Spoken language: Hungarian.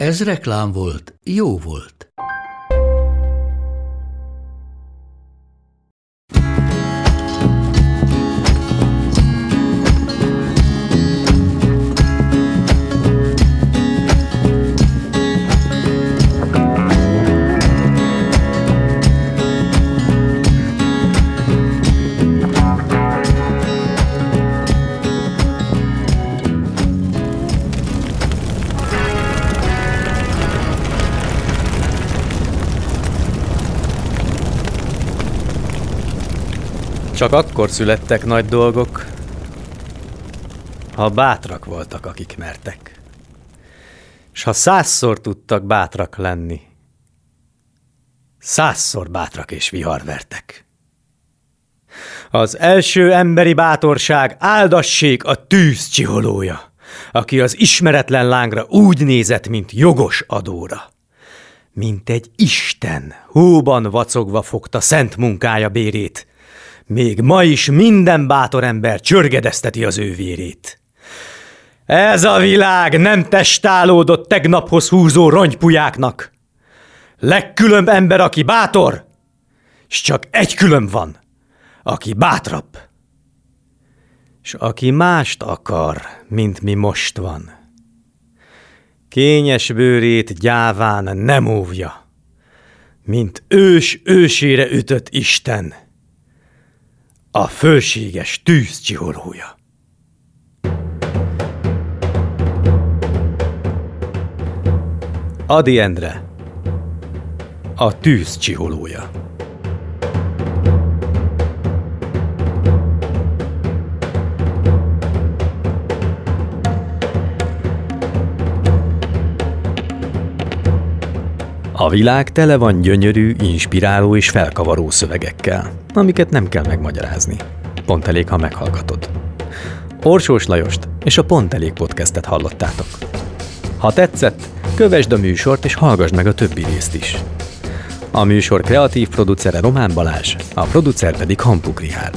Ez reklám volt, jó volt. Csak akkor születtek nagy dolgok, ha bátrak voltak, akik mertek. S ha százszor tudtak bátrak lenni, százszor bátrak és viharvertek. Az első emberi bátorság áldassék a tűz csiholója, aki az ismeretlen lángra úgy nézett, mint jogos adóra. Mint egy Isten, hóban vacogva fogta szent munkája bérét, még ma is minden bátor ember csörgedezteti az ő vérét. Ez a világ nem testálódott tegnaphoz húzó rongypujáknak. Legkülönb ember, aki bátor, és csak egy külön van, aki bátrabb. És aki mást akar, mint mi most van. Kényes bőrét gyáván nem óvja, mint ős ősére ütött Isten – a fölséges tűz csiholója. Adi Endre, a tűz csiholója. A világ tele van gyönyörű, inspiráló és felkavaró szövegekkel, amiket nem kell megmagyarázni. Pont elég, ha meghallgatod. Orsós Lajost és a Pont Elég podcastet hallottátok. Ha tetszett, kövesd a műsort és hallgassd meg a többi részt is. A műsor kreatív producere Román Balázs, a producer pedig Hampuk Rihárd.